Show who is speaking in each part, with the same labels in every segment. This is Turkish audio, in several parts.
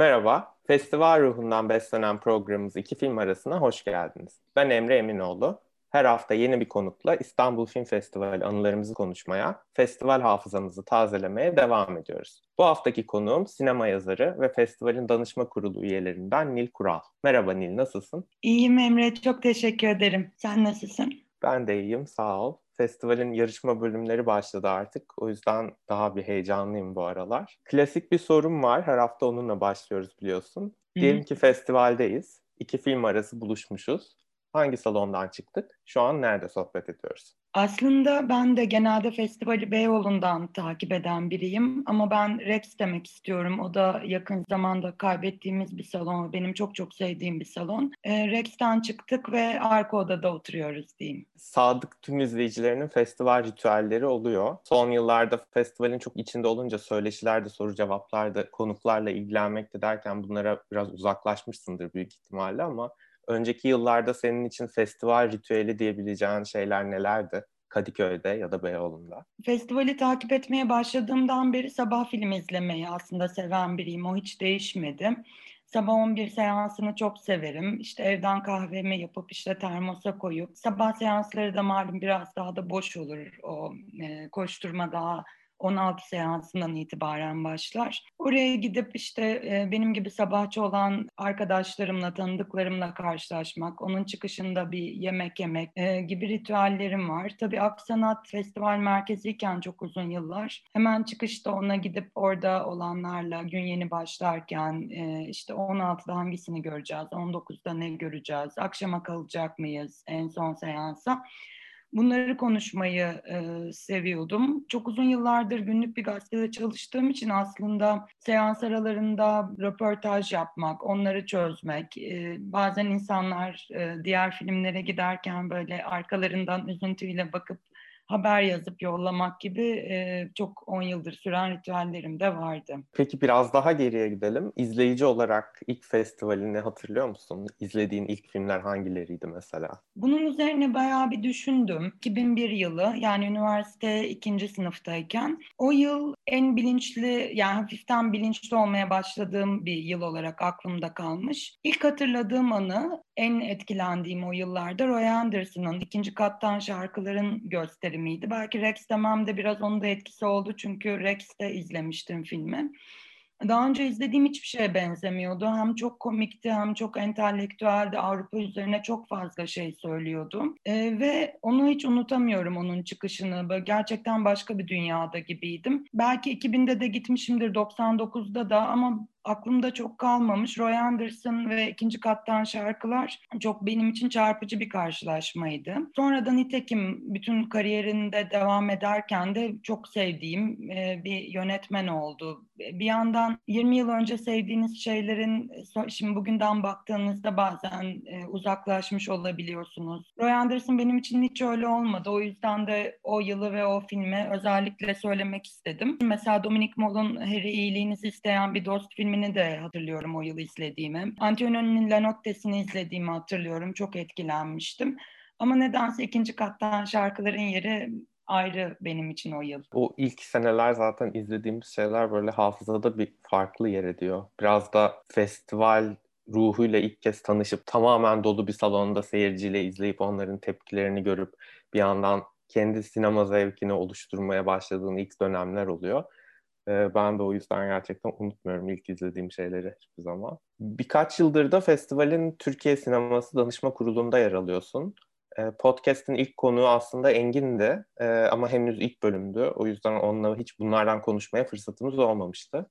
Speaker 1: Merhaba, festival ruhundan beslenen programımız iki film arasına hoş geldiniz. Ben Emre Eminoğlu. Her hafta yeni bir konukla İstanbul Film Festivali anılarımızı konuşmaya, festival hafızamızı tazelemeye devam ediyoruz. Bu haftaki konuğum sinema yazarı ve festivalin danışma kurulu üyelerinden Nil Kural. Merhaba Nil, nasılsın?
Speaker 2: İyiyim Emre, çok teşekkür ederim. Sen nasılsın?
Speaker 1: Ben de iyiyim, sağ ol. Festivalin yarışma bölümleri başladı artık. O yüzden daha bir heyecanlıyım bu aralar. Klasik bir sorum var. Her hafta onunla başlıyoruz biliyorsun. Diyelim ki festivaldeyiz. İki film arası buluşmuşuz. Hangi salondan çıktık? Şu an nerede sohbet ediyoruz?
Speaker 2: Aslında ben de genelde festivali Beyoğlu'ndan takip eden biriyim ama ben Rex demek istiyorum. O da yakın zamanda kaybettiğimiz bir salon. Benim çok çok sevdiğim bir salon. E, Rex'ten çıktık ve arka odada oturuyoruz diyeyim.
Speaker 1: Sadık tüm izleyicilerinin festival ritüelleri oluyor. Son yıllarda festivalin çok içinde olunca söyleşilerde, soru cevaplarda, konuklarla ilgilenmekte derken bunlara biraz uzaklaşmışsındır büyük ihtimalle ama önceki yıllarda senin için festival ritüeli diyebileceğin şeyler nelerdi? Kadıköy'de ya da Beyoğlu'nda?
Speaker 2: Festivali takip etmeye başladığımdan beri sabah film izlemeyi aslında seven biriyim. O hiç değişmedi. Sabah 11 seansını çok severim. İşte evden kahvemi yapıp işte termosa koyup sabah seansları da malum biraz daha da boş olur. O e, koşturma daha 16 seansından itibaren başlar. Oraya gidip işte e, benim gibi sabahçı olan arkadaşlarımla, tanıdıklarımla karşılaşmak, onun çıkışında bir yemek yemek e, gibi ritüellerim var. Tabii Aksanat Festival merkeziyken çok uzun yıllar hemen çıkışta ona gidip orada olanlarla gün yeni başlarken e, işte 16'da hangisini göreceğiz, 19'da ne göreceğiz, akşama kalacak mıyız en son seansa Bunları konuşmayı e, seviyordum. Çok uzun yıllardır günlük bir gazetede çalıştığım için aslında seans aralarında röportaj yapmak, onları çözmek, e, bazen insanlar e, diğer filmlere giderken böyle arkalarından üzüntüyle bakıp haber yazıp yollamak gibi e, çok 10 yıldır süren ritüellerim de vardı.
Speaker 1: Peki biraz daha geriye gidelim. İzleyici olarak ilk festivalini hatırlıyor musun? İzlediğin ilk filmler hangileriydi mesela?
Speaker 2: Bunun üzerine bayağı bir düşündüm. 2001 yılı yani üniversite ikinci sınıftayken o yıl en bilinçli yani hafiften bilinçli olmaya başladığım bir yıl olarak aklımda kalmış. İlk hatırladığım anı en etkilendiğim o yıllarda Roy Anderson'ın ikinci kattan şarkıların gösterimiydi. Belki Rex demem de biraz onun da etkisi oldu çünkü Rex'te izlemiştim filmi. Daha önce izlediğim hiçbir şeye benzemiyordu. Hem çok komikti hem çok entelektüeldi. Avrupa üzerine çok fazla şey söylüyordu. Ee, ve onu hiç unutamıyorum onun çıkışını. Böyle gerçekten başka bir dünyada gibiydim. Belki 2000'de de gitmişimdir 99'da da ama aklımda çok kalmamış. Roy Anderson ve ikinci kattan şarkılar çok benim için çarpıcı bir karşılaşmaydı. Sonradan nitekim bütün kariyerinde devam ederken de çok sevdiğim e, bir yönetmen oldu. Bir yandan 20 yıl önce sevdiğiniz şeylerin şimdi bugünden baktığınızda bazen e, uzaklaşmış olabiliyorsunuz. Roy Anderson benim için hiç öyle olmadı. O yüzden de o yılı ve o filmi özellikle söylemek istedim. Mesela Dominic Moll'un Harry iyiliğinizi isteyen bir dost filmi filmini de hatırlıyorum o yıl izlediğimi. Antonio'nun La Notte'sini izlediğimi hatırlıyorum. Çok etkilenmiştim. Ama nedense ikinci kattan şarkıların yeri ayrı benim için o yıl.
Speaker 1: O ilk seneler zaten izlediğimiz şeyler böyle hafızada bir farklı yer ediyor. Biraz da festival ruhuyla ilk kez tanışıp tamamen dolu bir salonda seyirciyle izleyip onların tepkilerini görüp bir yandan kendi sinema zevkini oluşturmaya başladığın ilk dönemler oluyor. Ee, ben de o yüzden gerçekten unutmuyorum ilk izlediğim şeyleri hiçbir zaman. Birkaç yıldır da festivalin Türkiye Sineması Danışma Kurulu'nda yer alıyorsun. Ee, podcast'in ilk konuğu aslında Engin'di ee, ama henüz ilk bölümdü. O yüzden onunla hiç bunlardan konuşmaya fırsatımız olmamıştı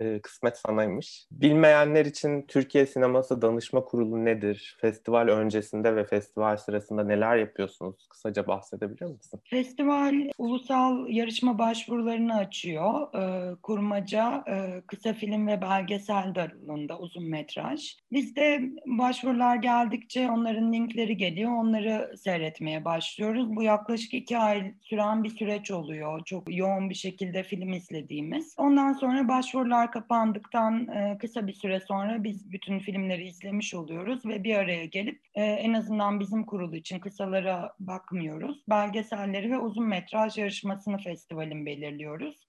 Speaker 1: e, kısmet sanaymış. Bilmeyenler için Türkiye Sineması Danışma Kurulu nedir? Festival öncesinde ve festival sırasında neler yapıyorsunuz? Kısaca bahsedebilir misin?
Speaker 2: Festival ulusal yarışma başvurularını açıyor. E, kurmaca, e, kısa film ve belgesel dalında uzun metraj. Bizde başvurular geldikçe onların linkleri geliyor. Onları seyretmeye başlıyoruz. Bu yaklaşık iki ay süren bir süreç oluyor. Çok yoğun bir şekilde film izlediğimiz. Ondan sonra başvurular kapandıktan e, kısa bir süre sonra biz bütün filmleri izlemiş oluyoruz ve bir araya gelip e, en azından bizim kurulu için kısalara bakmıyoruz. Belgeselleri ve uzun metraj yarışmasını festivalin belirliyoruz.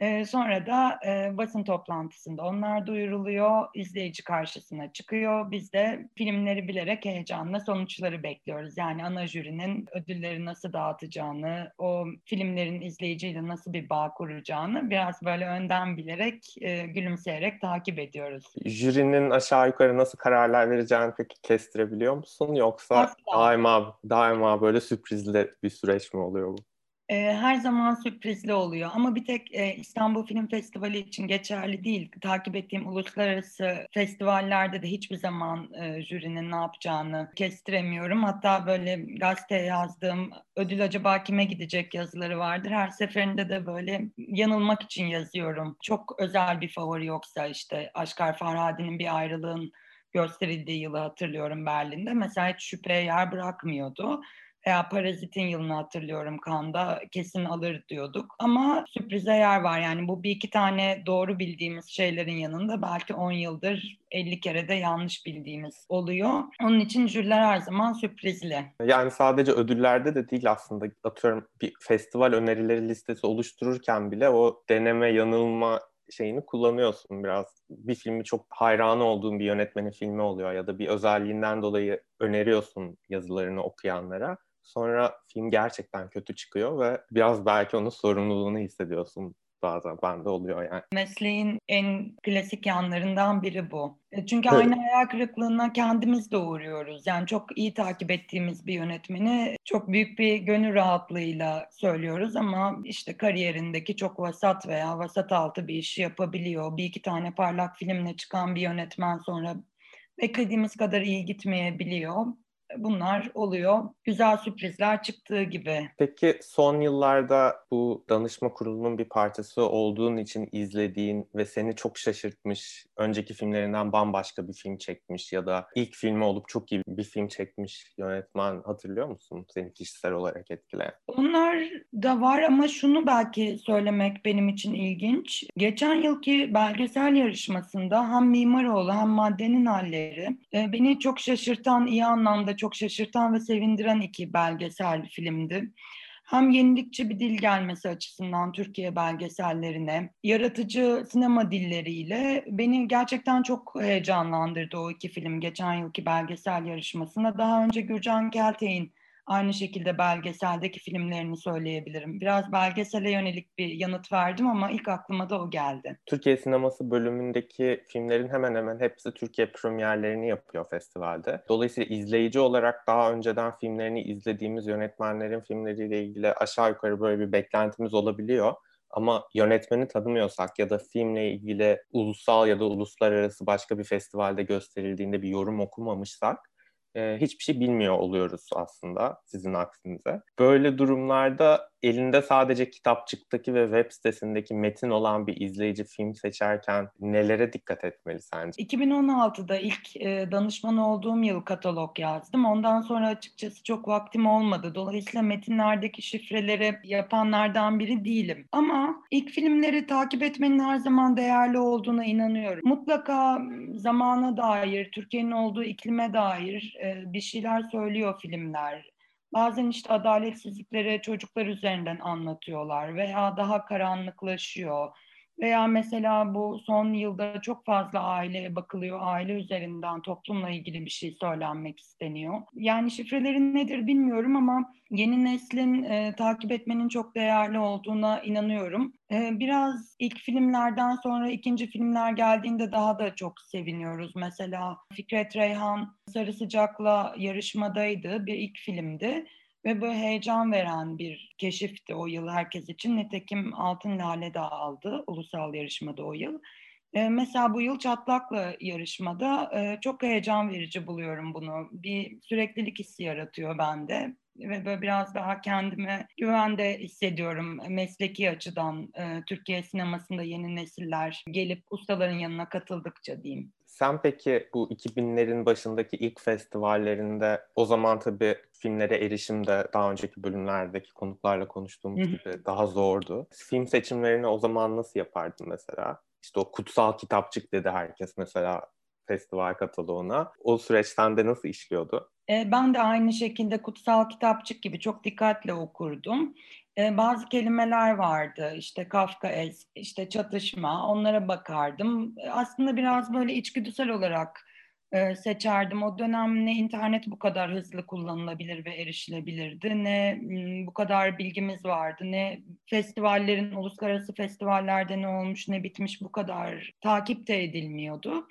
Speaker 2: E, sonra da e, basın toplantısında onlar duyuruluyor, izleyici karşısına çıkıyor. Biz de filmleri bilerek heyecanla sonuçları bekliyoruz. Yani ana jürinin ödülleri nasıl dağıtacağını, o filmlerin izleyiciyle nasıl bir bağ kuracağını biraz böyle önden bilerek, e, gülümseyerek takip ediyoruz.
Speaker 1: Jürinin aşağı yukarı nasıl kararlar vereceğini peki kestirebiliyor musun? Yoksa Asla. daima daima böyle sürprizli bir süreç mi oluyor bu?
Speaker 2: Her zaman sürprizli oluyor ama bir tek İstanbul Film Festivali için geçerli değil. Takip ettiğim uluslararası festivallerde de hiçbir zaman jürinin ne yapacağını kestiremiyorum. Hatta böyle gazeteye yazdığım ödül acaba kime gidecek yazıları vardır. Her seferinde de böyle yanılmak için yazıyorum. Çok özel bir favori yoksa işte Aşkar Farhadi'nin bir ayrılığın gösterildiği yılı hatırlıyorum Berlin'de. Mesela hiç şüpheye yer bırakmıyordu veya Parazit'in yılını hatırlıyorum Kanda kesin alır diyorduk. Ama sürprize yer var yani bu bir iki tane doğru bildiğimiz şeylerin yanında belki 10 yıldır 50 kere de yanlış bildiğimiz oluyor. Onun için jüriler her zaman sürprizli.
Speaker 1: Yani sadece ödüllerde de değil aslında atıyorum bir festival önerileri listesi oluştururken bile o deneme yanılma şeyini kullanıyorsun biraz. Bir filmi çok hayranı olduğun bir yönetmenin filmi oluyor ya da bir özelliğinden dolayı öneriyorsun yazılarını okuyanlara. Sonra film gerçekten kötü çıkıyor ve biraz belki onun sorumluluğunu hissediyorsun bazen bende oluyor yani.
Speaker 2: Mesleğin en klasik yanlarından biri bu. E, çünkü evet. aynı hayal kırıklığına kendimiz de uğruyoruz. Yani çok iyi takip ettiğimiz bir yönetmeni çok büyük bir gönül rahatlığıyla söylüyoruz ama işte kariyerindeki çok vasat veya vasat altı bir işi yapabiliyor. Bir iki tane parlak filmle çıkan bir yönetmen sonra beklediğimiz kadar iyi gitmeyebiliyor bunlar oluyor. Güzel sürprizler çıktığı gibi.
Speaker 1: Peki son yıllarda bu danışma kurulunun bir parçası olduğun için izlediğin ve seni çok şaşırtmış, önceki filmlerinden bambaşka bir film çekmiş ya da ilk filmi olup çok iyi bir film çekmiş yönetmen hatırlıyor musun? Seni kişisel olarak etkileyen.
Speaker 2: Onlar da var ama şunu belki söylemek benim için ilginç. Geçen yılki belgesel yarışmasında hem Mimaroğlu hem Maddenin Halleri e, beni çok şaşırtan, iyi anlamda çok şaşırtan ve sevindiren iki belgesel filmdi. Hem yenilikçi bir dil gelmesi açısından Türkiye belgesellerine, yaratıcı sinema dilleriyle beni gerçekten çok heyecanlandırdı o iki film geçen yılki belgesel yarışmasında. Daha önce Gürcan Keltey'in aynı şekilde belgeseldeki filmlerini söyleyebilirim. Biraz belgesele yönelik bir yanıt verdim ama ilk aklıma da o geldi.
Speaker 1: Türkiye sineması bölümündeki filmlerin hemen hemen hepsi Türkiye premierlerini yapıyor festivalde. Dolayısıyla izleyici olarak daha önceden filmlerini izlediğimiz yönetmenlerin filmleriyle ilgili aşağı yukarı böyle bir beklentimiz olabiliyor. Ama yönetmeni tanımıyorsak ya da filmle ilgili ulusal ya da uluslararası başka bir festivalde gösterildiğinde bir yorum okumamışsak e, hiçbir şey bilmiyor oluyoruz aslında sizin aksinize. Böyle durumlarda elinde sadece kitapçıktaki ve web sitesindeki metin olan bir izleyici film seçerken nelere dikkat etmeli sence?
Speaker 2: 2016'da ilk e, danışman olduğum yıl katalog yazdım. Ondan sonra açıkçası çok vaktim olmadı. Dolayısıyla metinlerdeki şifreleri yapanlardan biri değilim. Ama ilk filmleri takip etmenin her zaman değerli olduğuna inanıyorum. Mutlaka zamana dair, Türkiye'nin olduğu iklime dair e, bir şeyler söylüyor filmler. Bazen işte adaletsizlikleri çocuklar üzerinden anlatıyorlar veya daha karanlıklaşıyor. Veya mesela bu son yılda çok fazla aileye bakılıyor, aile üzerinden toplumla ilgili bir şey söylenmek isteniyor. Yani şifrelerin nedir bilmiyorum ama yeni neslin e, takip etmenin çok değerli olduğuna inanıyorum. E, biraz ilk filmlerden sonra ikinci filmler geldiğinde daha da çok seviniyoruz. Mesela Fikret Reyhan Sarı Sıcak'la yarışmadaydı, bir ilk filmdi ve böyle heyecan veren bir keşifti o yıl herkes için. Nitekim Altın Lale de aldı ulusal yarışmada o yıl. E, mesela bu yıl Çatlak'la yarışmada e, çok heyecan verici buluyorum bunu. Bir süreklilik hissi yaratıyor bende ve böyle biraz daha kendime güvende hissediyorum mesleki açıdan e, Türkiye sinemasında yeni nesiller gelip ustaların yanına katıldıkça diyeyim.
Speaker 1: Sen peki bu 2000'lerin başındaki ilk festivallerinde o zaman tabii filmlere erişim de daha önceki bölümlerdeki konuklarla konuştuğumuz gibi daha zordu. Film seçimlerini o zaman nasıl yapardın mesela? İşte o kutsal kitapçık dedi herkes mesela festival kataloğuna. O süreçten de nasıl işliyordu?
Speaker 2: E, ben de aynı şekilde kutsal kitapçık gibi çok dikkatle okurdum. e, bazı kelimeler vardı. İşte Kafkaesk, işte çatışma onlara bakardım. Aslında biraz böyle içgüdüsel olarak e, seçerdim. O dönem ne internet bu kadar hızlı kullanılabilir ve erişilebilirdi, ne bu kadar bilgimiz vardı, ne festivallerin, uluslararası festivallerde ne olmuş ne bitmiş bu kadar takip de edilmiyordu.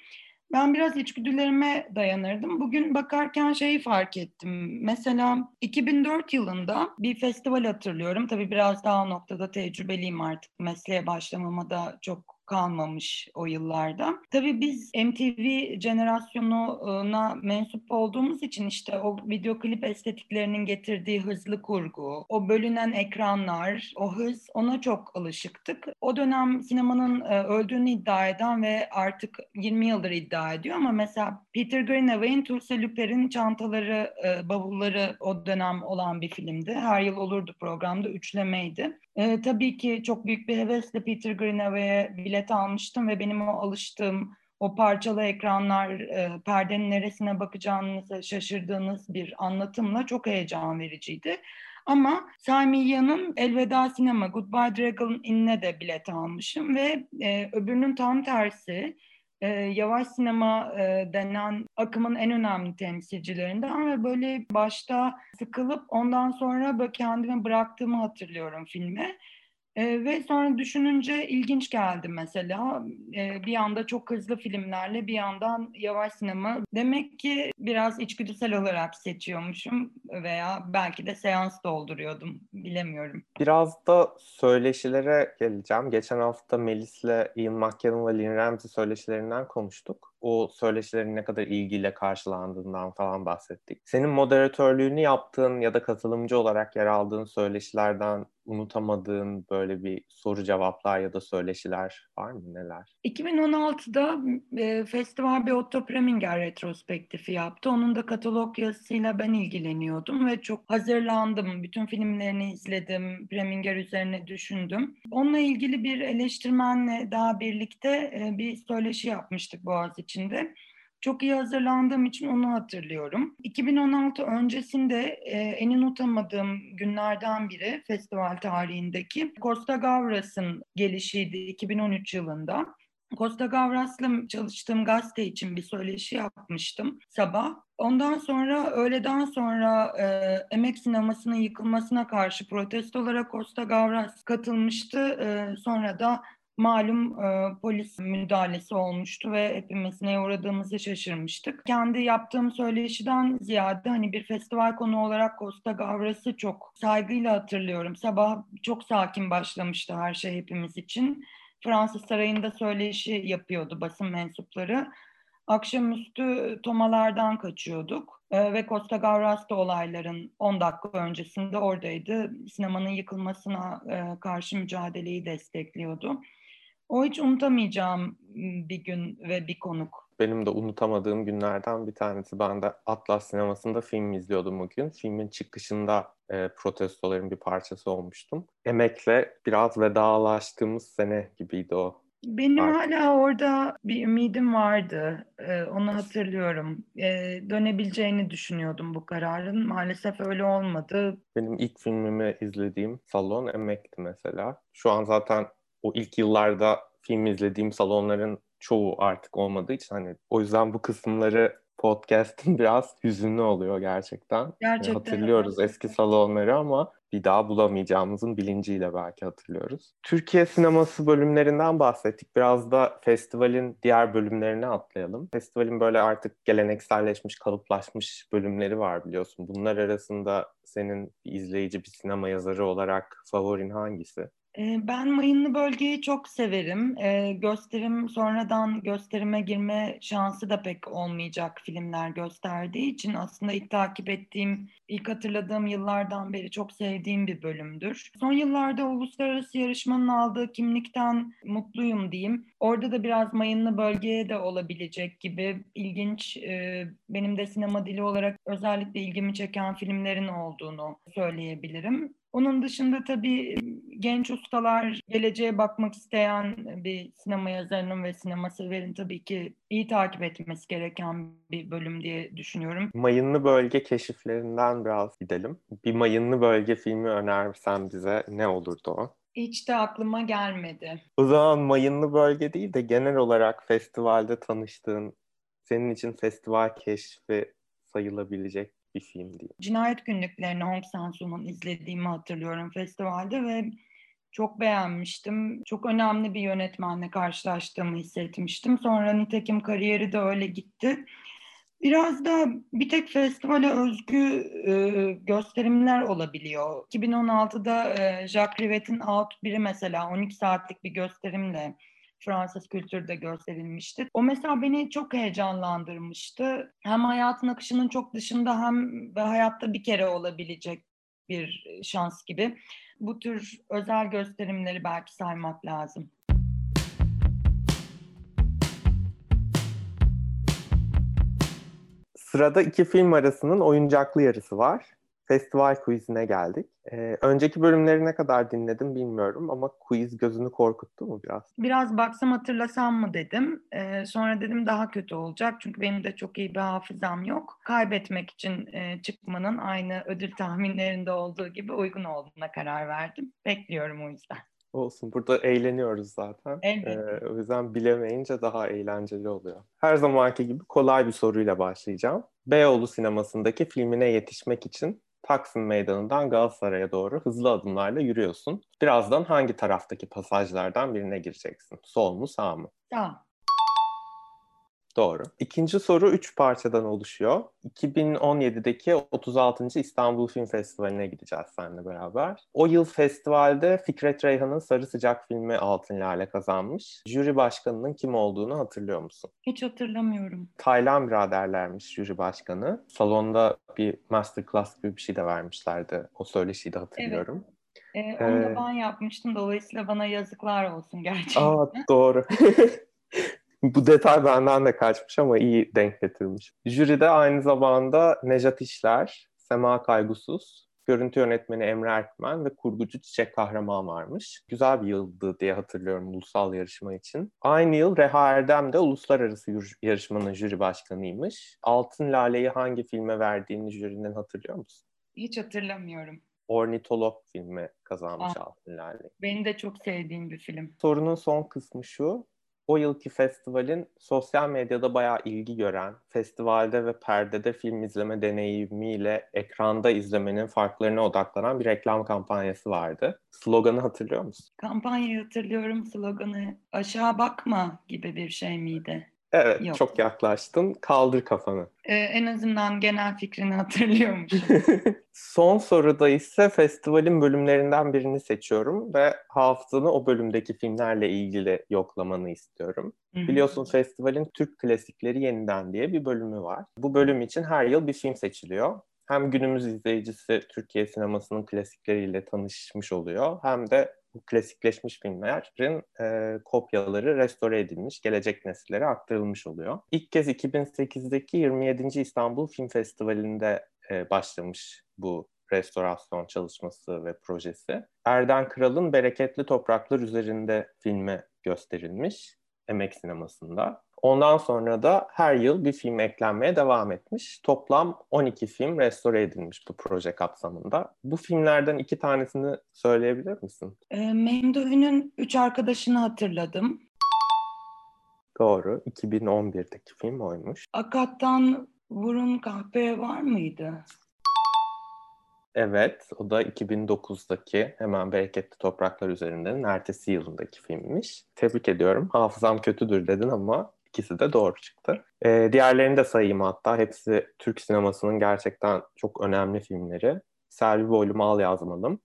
Speaker 2: Ben biraz içgüdülerime dayanırdım. Bugün bakarken şeyi fark ettim. Mesela 2004 yılında bir festival hatırlıyorum. Tabii biraz daha o noktada tecrübeliyim artık. Mesleğe başlamama da çok kalmamış o yıllarda. Tabii biz MTV jenerasyonuna mensup olduğumuz için işte o video klip estetiklerinin getirdiği hızlı kurgu, o bölünen ekranlar, o hız ona çok alışıktık. O dönem sinemanın e, öldüğünü iddia eden ve artık 20 yıldır iddia ediyor ama mesela Peter Greenaway'in Tulsa Luper'in çantaları, e, bavulları o dönem olan bir filmdi. Her yıl olurdu programda, üçlemeydi. E, tabii ki çok büyük bir hevesle Peter Greenaway'e bilet almıştım ve benim o alıştığım o parçalı ekranlar, e, perdenin neresine bakacağınızı şaşırdığınız bir anlatımla çok heyecan vericiydi. Ama Sami Elveda Sinema, Goodbye Dragon Inn'e de bilet almışım ve e, öbürünün tam tersi e, yavaş sinema e, denen akımın en önemli temsilcilerinden ve böyle başta sıkılıp ondan sonra böyle kendimi bıraktığımı hatırlıyorum filme. E, ve sonra düşününce ilginç geldi mesela. E, bir anda çok hızlı filmlerle bir yandan yavaş sinema. Demek ki biraz içgüdüsel olarak seçiyormuşum veya belki de seans dolduruyordum. Bilemiyorum.
Speaker 1: Biraz da söyleşilere geleceğim. Geçen hafta Melis'le Ian McKellen ve Lynn Ramsey söyleşilerinden konuştuk o söyleşilerin ne kadar ilgiyle karşılandığından falan bahsettik. Senin moderatörlüğünü yaptığın ya da katılımcı olarak yer aldığın söyleşilerden unutamadığın böyle bir soru cevaplar ya da söyleşiler var mı neler?
Speaker 2: 2016'da e, festival bir Otto Preminger retrospektifi yaptı. Onun da katalog yazısıyla ben ilgileniyordum ve çok hazırlandım. Bütün filmlerini izledim, Preminger üzerine düşündüm. Onunla ilgili bir eleştirmenle daha birlikte e, bir söyleşi yapmıştık Boğaziçi içinde. Çok iyi hazırlandığım için onu hatırlıyorum. 2016 öncesinde e, en unutamadığım günlerden biri festival tarihindeki Costa Gavras'ın gelişiydi 2013 yılında. Costa Gavras'la çalıştığım gazete için bir söyleşi yapmıştım sabah. Ondan sonra öğleden sonra e, emek sinemasının yıkılmasına karşı protesto olarak Costa Gavras katılmıştı. E, sonra da malum e, polis müdahalesi olmuştu ve hepimiz neye uğradığımızı şaşırmıştık. Kendi yaptığım söyleşiden ziyade hani bir festival konu olarak Costa Gavras'ı çok saygıyla hatırlıyorum. Sabah çok sakin başlamıştı her şey hepimiz için. Fransız Sarayı'nda söyleşi yapıyordu basın mensupları. Akşamüstü tomalardan kaçıyorduk ee, ve Costa Gavras da olayların 10 dakika öncesinde oradaydı. Sinemanın yıkılmasına e, karşı mücadeleyi destekliyordu. O hiç unutamayacağım bir gün ve bir konuk.
Speaker 1: Benim de unutamadığım günlerden bir tanesi. Ben de Atlas sinemasında film izliyordum bugün. Filmin çıkışında e, protestoların bir parçası olmuştum. Emekle biraz vedalaştığımız sene gibiydi o.
Speaker 2: Benim Artık. hala orada bir ümidim vardı. Ee, onu hatırlıyorum. Ee, dönebileceğini düşünüyordum bu kararın. Maalesef öyle olmadı.
Speaker 1: Benim ilk filmimi izlediğim salon Emek'ti mesela. Şu an zaten o ilk yıllarda film izlediğim salonların çoğu artık olmadığı için hani o yüzden bu kısımları podcast'in biraz hüzünlü oluyor gerçekten.
Speaker 2: Gerçekten.
Speaker 1: Yani hatırlıyoruz evet. eski salonları ama bir daha bulamayacağımızın bilinciyle belki hatırlıyoruz. Türkiye sineması bölümlerinden bahsettik. Biraz da festivalin diğer bölümlerine atlayalım. Festivalin böyle artık gelenekselleşmiş, kalıplaşmış bölümleri var biliyorsun. Bunlar arasında senin bir izleyici, bir sinema yazarı olarak favorin hangisi?
Speaker 2: Ben mayınlı bölgeyi çok severim. Gösterim sonradan gösterime girme şansı da pek olmayacak filmler gösterdiği için aslında ilk takip ettiğim, ilk hatırladığım yıllardan beri çok sevdiğim bir bölümdür. Son yıllarda uluslararası yarışmanın aldığı kimlikten mutluyum diyeyim. Orada da biraz mayınlı bölgeye de olabilecek gibi ilginç, benim de sinema dili olarak özellikle ilgimi çeken filmlerin olduğunu söyleyebilirim. Onun dışında tabii genç ustalar, geleceğe bakmak isteyen bir sinema yazarının ve sinema severin tabii ki iyi takip etmesi gereken bir bölüm diye düşünüyorum.
Speaker 1: Mayınlı bölge keşiflerinden biraz gidelim. Bir mayınlı bölge filmi önersen bize ne olurdu o?
Speaker 2: Hiç de aklıma gelmedi.
Speaker 1: O zaman mayınlı bölge değil de genel olarak festivalde tanıştığın, senin için festival keşfi sayılabilecek film değil.
Speaker 2: Cinayet günlüklerini Hong Sang-soo'nun izlediğimi hatırlıyorum festivalde ve çok beğenmiştim. Çok önemli bir yönetmenle karşılaştığımı hissetmiştim. Sonra nitekim kariyeri de öyle gitti. Biraz da bir tek festivale özgü e, gösterimler olabiliyor. 2016'da e, Jacques Rivet'in Out biri mesela 12 saatlik bir gösterimle Fransız kültürde gösterilmişti. O mesela beni çok heyecanlandırmıştı. Hem hayatın akışının çok dışında hem ve hayatta bir kere olabilecek bir şans gibi. Bu tür özel gösterimleri belki saymak lazım.
Speaker 1: Sırada iki film arasının oyuncaklı yarısı var festival quizine geldik. Ee, önceki bölümleri ne kadar dinledim bilmiyorum ama quiz gözünü korkuttu mu biraz?
Speaker 2: Biraz baksam hatırlasam mı dedim. Ee, sonra dedim daha kötü olacak çünkü benim de çok iyi bir hafızam yok. Kaybetmek için e, çıkmanın aynı ödül tahminlerinde olduğu gibi uygun olduğuna karar verdim. Bekliyorum o yüzden.
Speaker 1: Olsun. Burada eğleniyoruz zaten.
Speaker 2: Evet.
Speaker 1: Ee, o yüzden bilemeyince daha eğlenceli oluyor. Her zamanki gibi kolay bir soruyla başlayacağım. Beyoğlu sinemasındaki filmine yetişmek için Taksim Meydanı'ndan Galatasaray'a doğru hızlı adımlarla yürüyorsun. Birazdan hangi taraftaki pasajlardan birine gireceksin? Sol mu sağ mı?
Speaker 2: Sağ.
Speaker 1: Doğru. İkinci soru üç parçadan oluşuyor. 2017'deki 36. İstanbul Film Festivali'ne gideceğiz seninle beraber. O yıl festivalde Fikret Reyhan'ın Sarı Sıcak filmi Altın Lale kazanmış. Jüri başkanının kim olduğunu hatırlıyor musun?
Speaker 2: Hiç hatırlamıyorum.
Speaker 1: Taylan biraderlermiş jüri başkanı. Salonda bir masterclass gibi bir şey de vermişlerdi. O söyleşiyi de hatırlıyorum.
Speaker 2: Evet. Ee, onu da ben yapmıştım. Dolayısıyla bana yazıklar olsun gerçekten.
Speaker 1: Aa, doğru. Bu detay benden de kaçmış ama iyi denk getirmiş. Jüride aynı zamanda Nejat İşler, Sema Kaygusuz, görüntü yönetmeni Emre Erkmen ve kurgucu Çiçek Kahraman varmış. Güzel bir yıldı diye hatırlıyorum ulusal yarışma için. Aynı yıl Reha Erdem de uluslararası yarışmanın jüri başkanıymış. Altın Lale'yi hangi filme verdiğini jürinin hatırlıyor musun?
Speaker 2: Hiç hatırlamıyorum.
Speaker 1: Ornitolog filmi kazanmış Aa, Altın Lale.
Speaker 2: Benim de çok sevdiğim bir film.
Speaker 1: Sorunun son kısmı şu o yılki festivalin sosyal medyada bayağı ilgi gören, festivalde ve perdede film izleme deneyimiyle ekranda izlemenin farklarına odaklanan bir reklam kampanyası vardı. Sloganı hatırlıyor musun?
Speaker 2: Kampanyayı hatırlıyorum. Sloganı aşağı bakma gibi bir şey miydi?
Speaker 1: Evet, Yok. çok yaklaştın. Kaldır kafanı.
Speaker 2: Ee, en azından genel fikrini hatırlıyormuşum.
Speaker 1: Son soruda ise festivalin bölümlerinden birini seçiyorum ve hafızanı o bölümdeki filmlerle ilgili yoklamanı istiyorum. Hı-hı. Biliyorsun festivalin Türk klasikleri yeniden diye bir bölümü var. Bu bölüm için her yıl bir film seçiliyor hem günümüz izleyicisi Türkiye sinemasının klasikleriyle tanışmış oluyor hem de bu klasikleşmiş filmlerin e, kopyaları restore edilmiş, gelecek nesillere aktarılmış oluyor. İlk kez 2008'deki 27. İstanbul Film Festivali'nde e, başlamış bu restorasyon çalışması ve projesi. Erden Kral'ın Bereketli Topraklar üzerinde filmi gösterilmiş emek sinemasında. Ondan sonra da her yıl bir film eklenmeye devam etmiş. Toplam 12 film restore edilmiş bu proje kapsamında. Bu filmlerden iki tanesini söyleyebilir misin?
Speaker 2: E, Memduh'un Üç Arkadaşını hatırladım.
Speaker 1: Doğru. 2011'deki film oymuş.
Speaker 2: Akat'tan Vurun Kahpe var mıydı?
Speaker 1: Evet, o da 2009'daki hemen Bereketli Topraklar üzerinden ertesi yılındaki filmmiş. Tebrik ediyorum. Hafızam kötüdür dedin ama İkisi de doğru çıktı. Ee, diğerlerini de sayayım hatta. Hepsi Türk sinemasının gerçekten çok önemli filmleri. Selvi Boylum Al Yazmalım,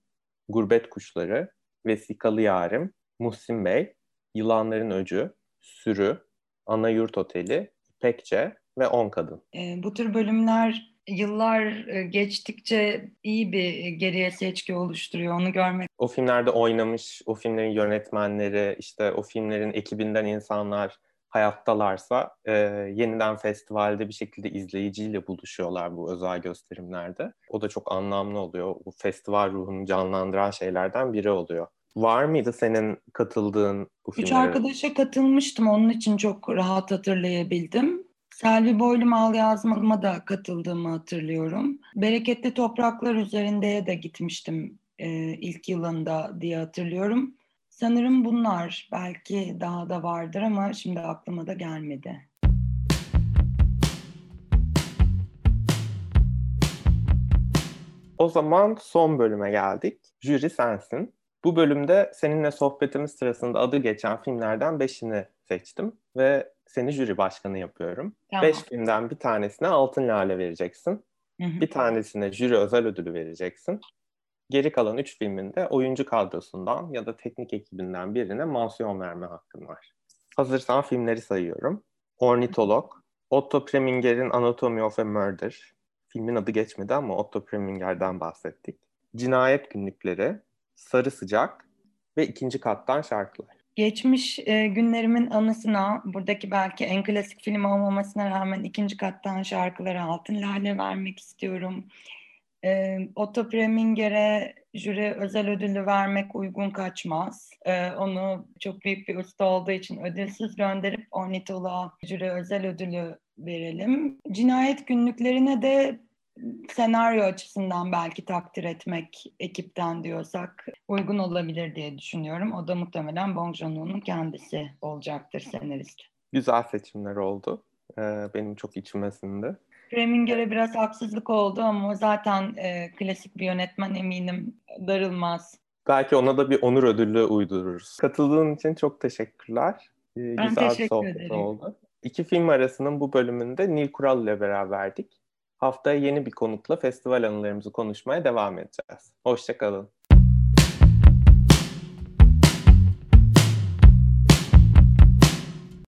Speaker 1: Gurbet Kuşları, Vesikalı Yarim, Muhsin Bey, Yılanların Öcü, Sürü, Ana Yurt Oteli, İpekçe ve On Kadın.
Speaker 2: E, bu tür bölümler yıllar e, geçtikçe iyi bir geriye seçki oluşturuyor onu görmek.
Speaker 1: O filmlerde oynamış, o filmlerin yönetmenleri, işte o filmlerin ekibinden insanlar hayattalarsa e, yeniden festivalde bir şekilde izleyiciyle buluşuyorlar bu özel gösterimlerde. O da çok anlamlı oluyor. Bu festival ruhunu canlandıran şeylerden biri oluyor. Var mıydı senin katıldığın bu
Speaker 2: filmlere?
Speaker 1: Üç
Speaker 2: arkadaşa katılmıştım. Onun için çok rahat hatırlayabildim. Selvi Boylum Al Yazmalıma da katıldığımı hatırlıyorum. Bereketli Topraklar üzerindeye de gitmiştim e, ilk yılında diye hatırlıyorum. Sanırım bunlar belki daha da vardır ama şimdi aklıma da gelmedi.
Speaker 1: O zaman son bölüme geldik. Jüri sensin. Bu bölümde seninle sohbetimiz sırasında adı geçen filmlerden beşini seçtim ve seni jüri başkanı yapıyorum. Tamam. Beş filmden bir tanesine altın lale vereceksin. Hı hı. Bir tanesine jüri özel ödülü vereceksin. Geri kalan üç filminde oyuncu kadrosundan ya da teknik ekibinden birine mansiyon verme hakkın var. Hazırsan filmleri sayıyorum. Ornitolog, Otto Preminger'in Anatomy of a Murder. Filmin adı geçmedi ama Otto Preminger'den bahsettik. Cinayet Günlükleri, Sarı Sıcak ve ikinci kattan şarkılar.
Speaker 2: Geçmiş e, günlerimin anısına buradaki belki en klasik film olmamasına rağmen ikinci kattan şarkılara altın lale vermek istiyorum. E, Otto Preminger'e jüri özel ödülü vermek uygun kaçmaz. E, onu çok büyük bir usta olduğu için ödülsüz gönderip Ornitolog'a jüri özel ödülü verelim. Cinayet günlüklerine de senaryo açısından belki takdir etmek ekipten diyorsak uygun olabilir diye düşünüyorum. O da muhtemelen Bong Joon-ho'nun kendisi olacaktır senarist.
Speaker 1: Güzel seçimler oldu. Ee, benim çok içime sindi.
Speaker 2: Preminger'e biraz haksızlık oldu ama zaten e, klasik bir yönetmen eminim darılmaz.
Speaker 1: Belki ona da bir onur ödülü uydururuz. Katıldığın için çok teşekkürler.
Speaker 2: Ee, ben güzel teşekkür ederim. oldu.
Speaker 1: İki film arasının bu bölümünde Nil Kural ile beraberdik. Haftaya yeni bir konukla festival anılarımızı konuşmaya devam edeceğiz. Hoşçakalın.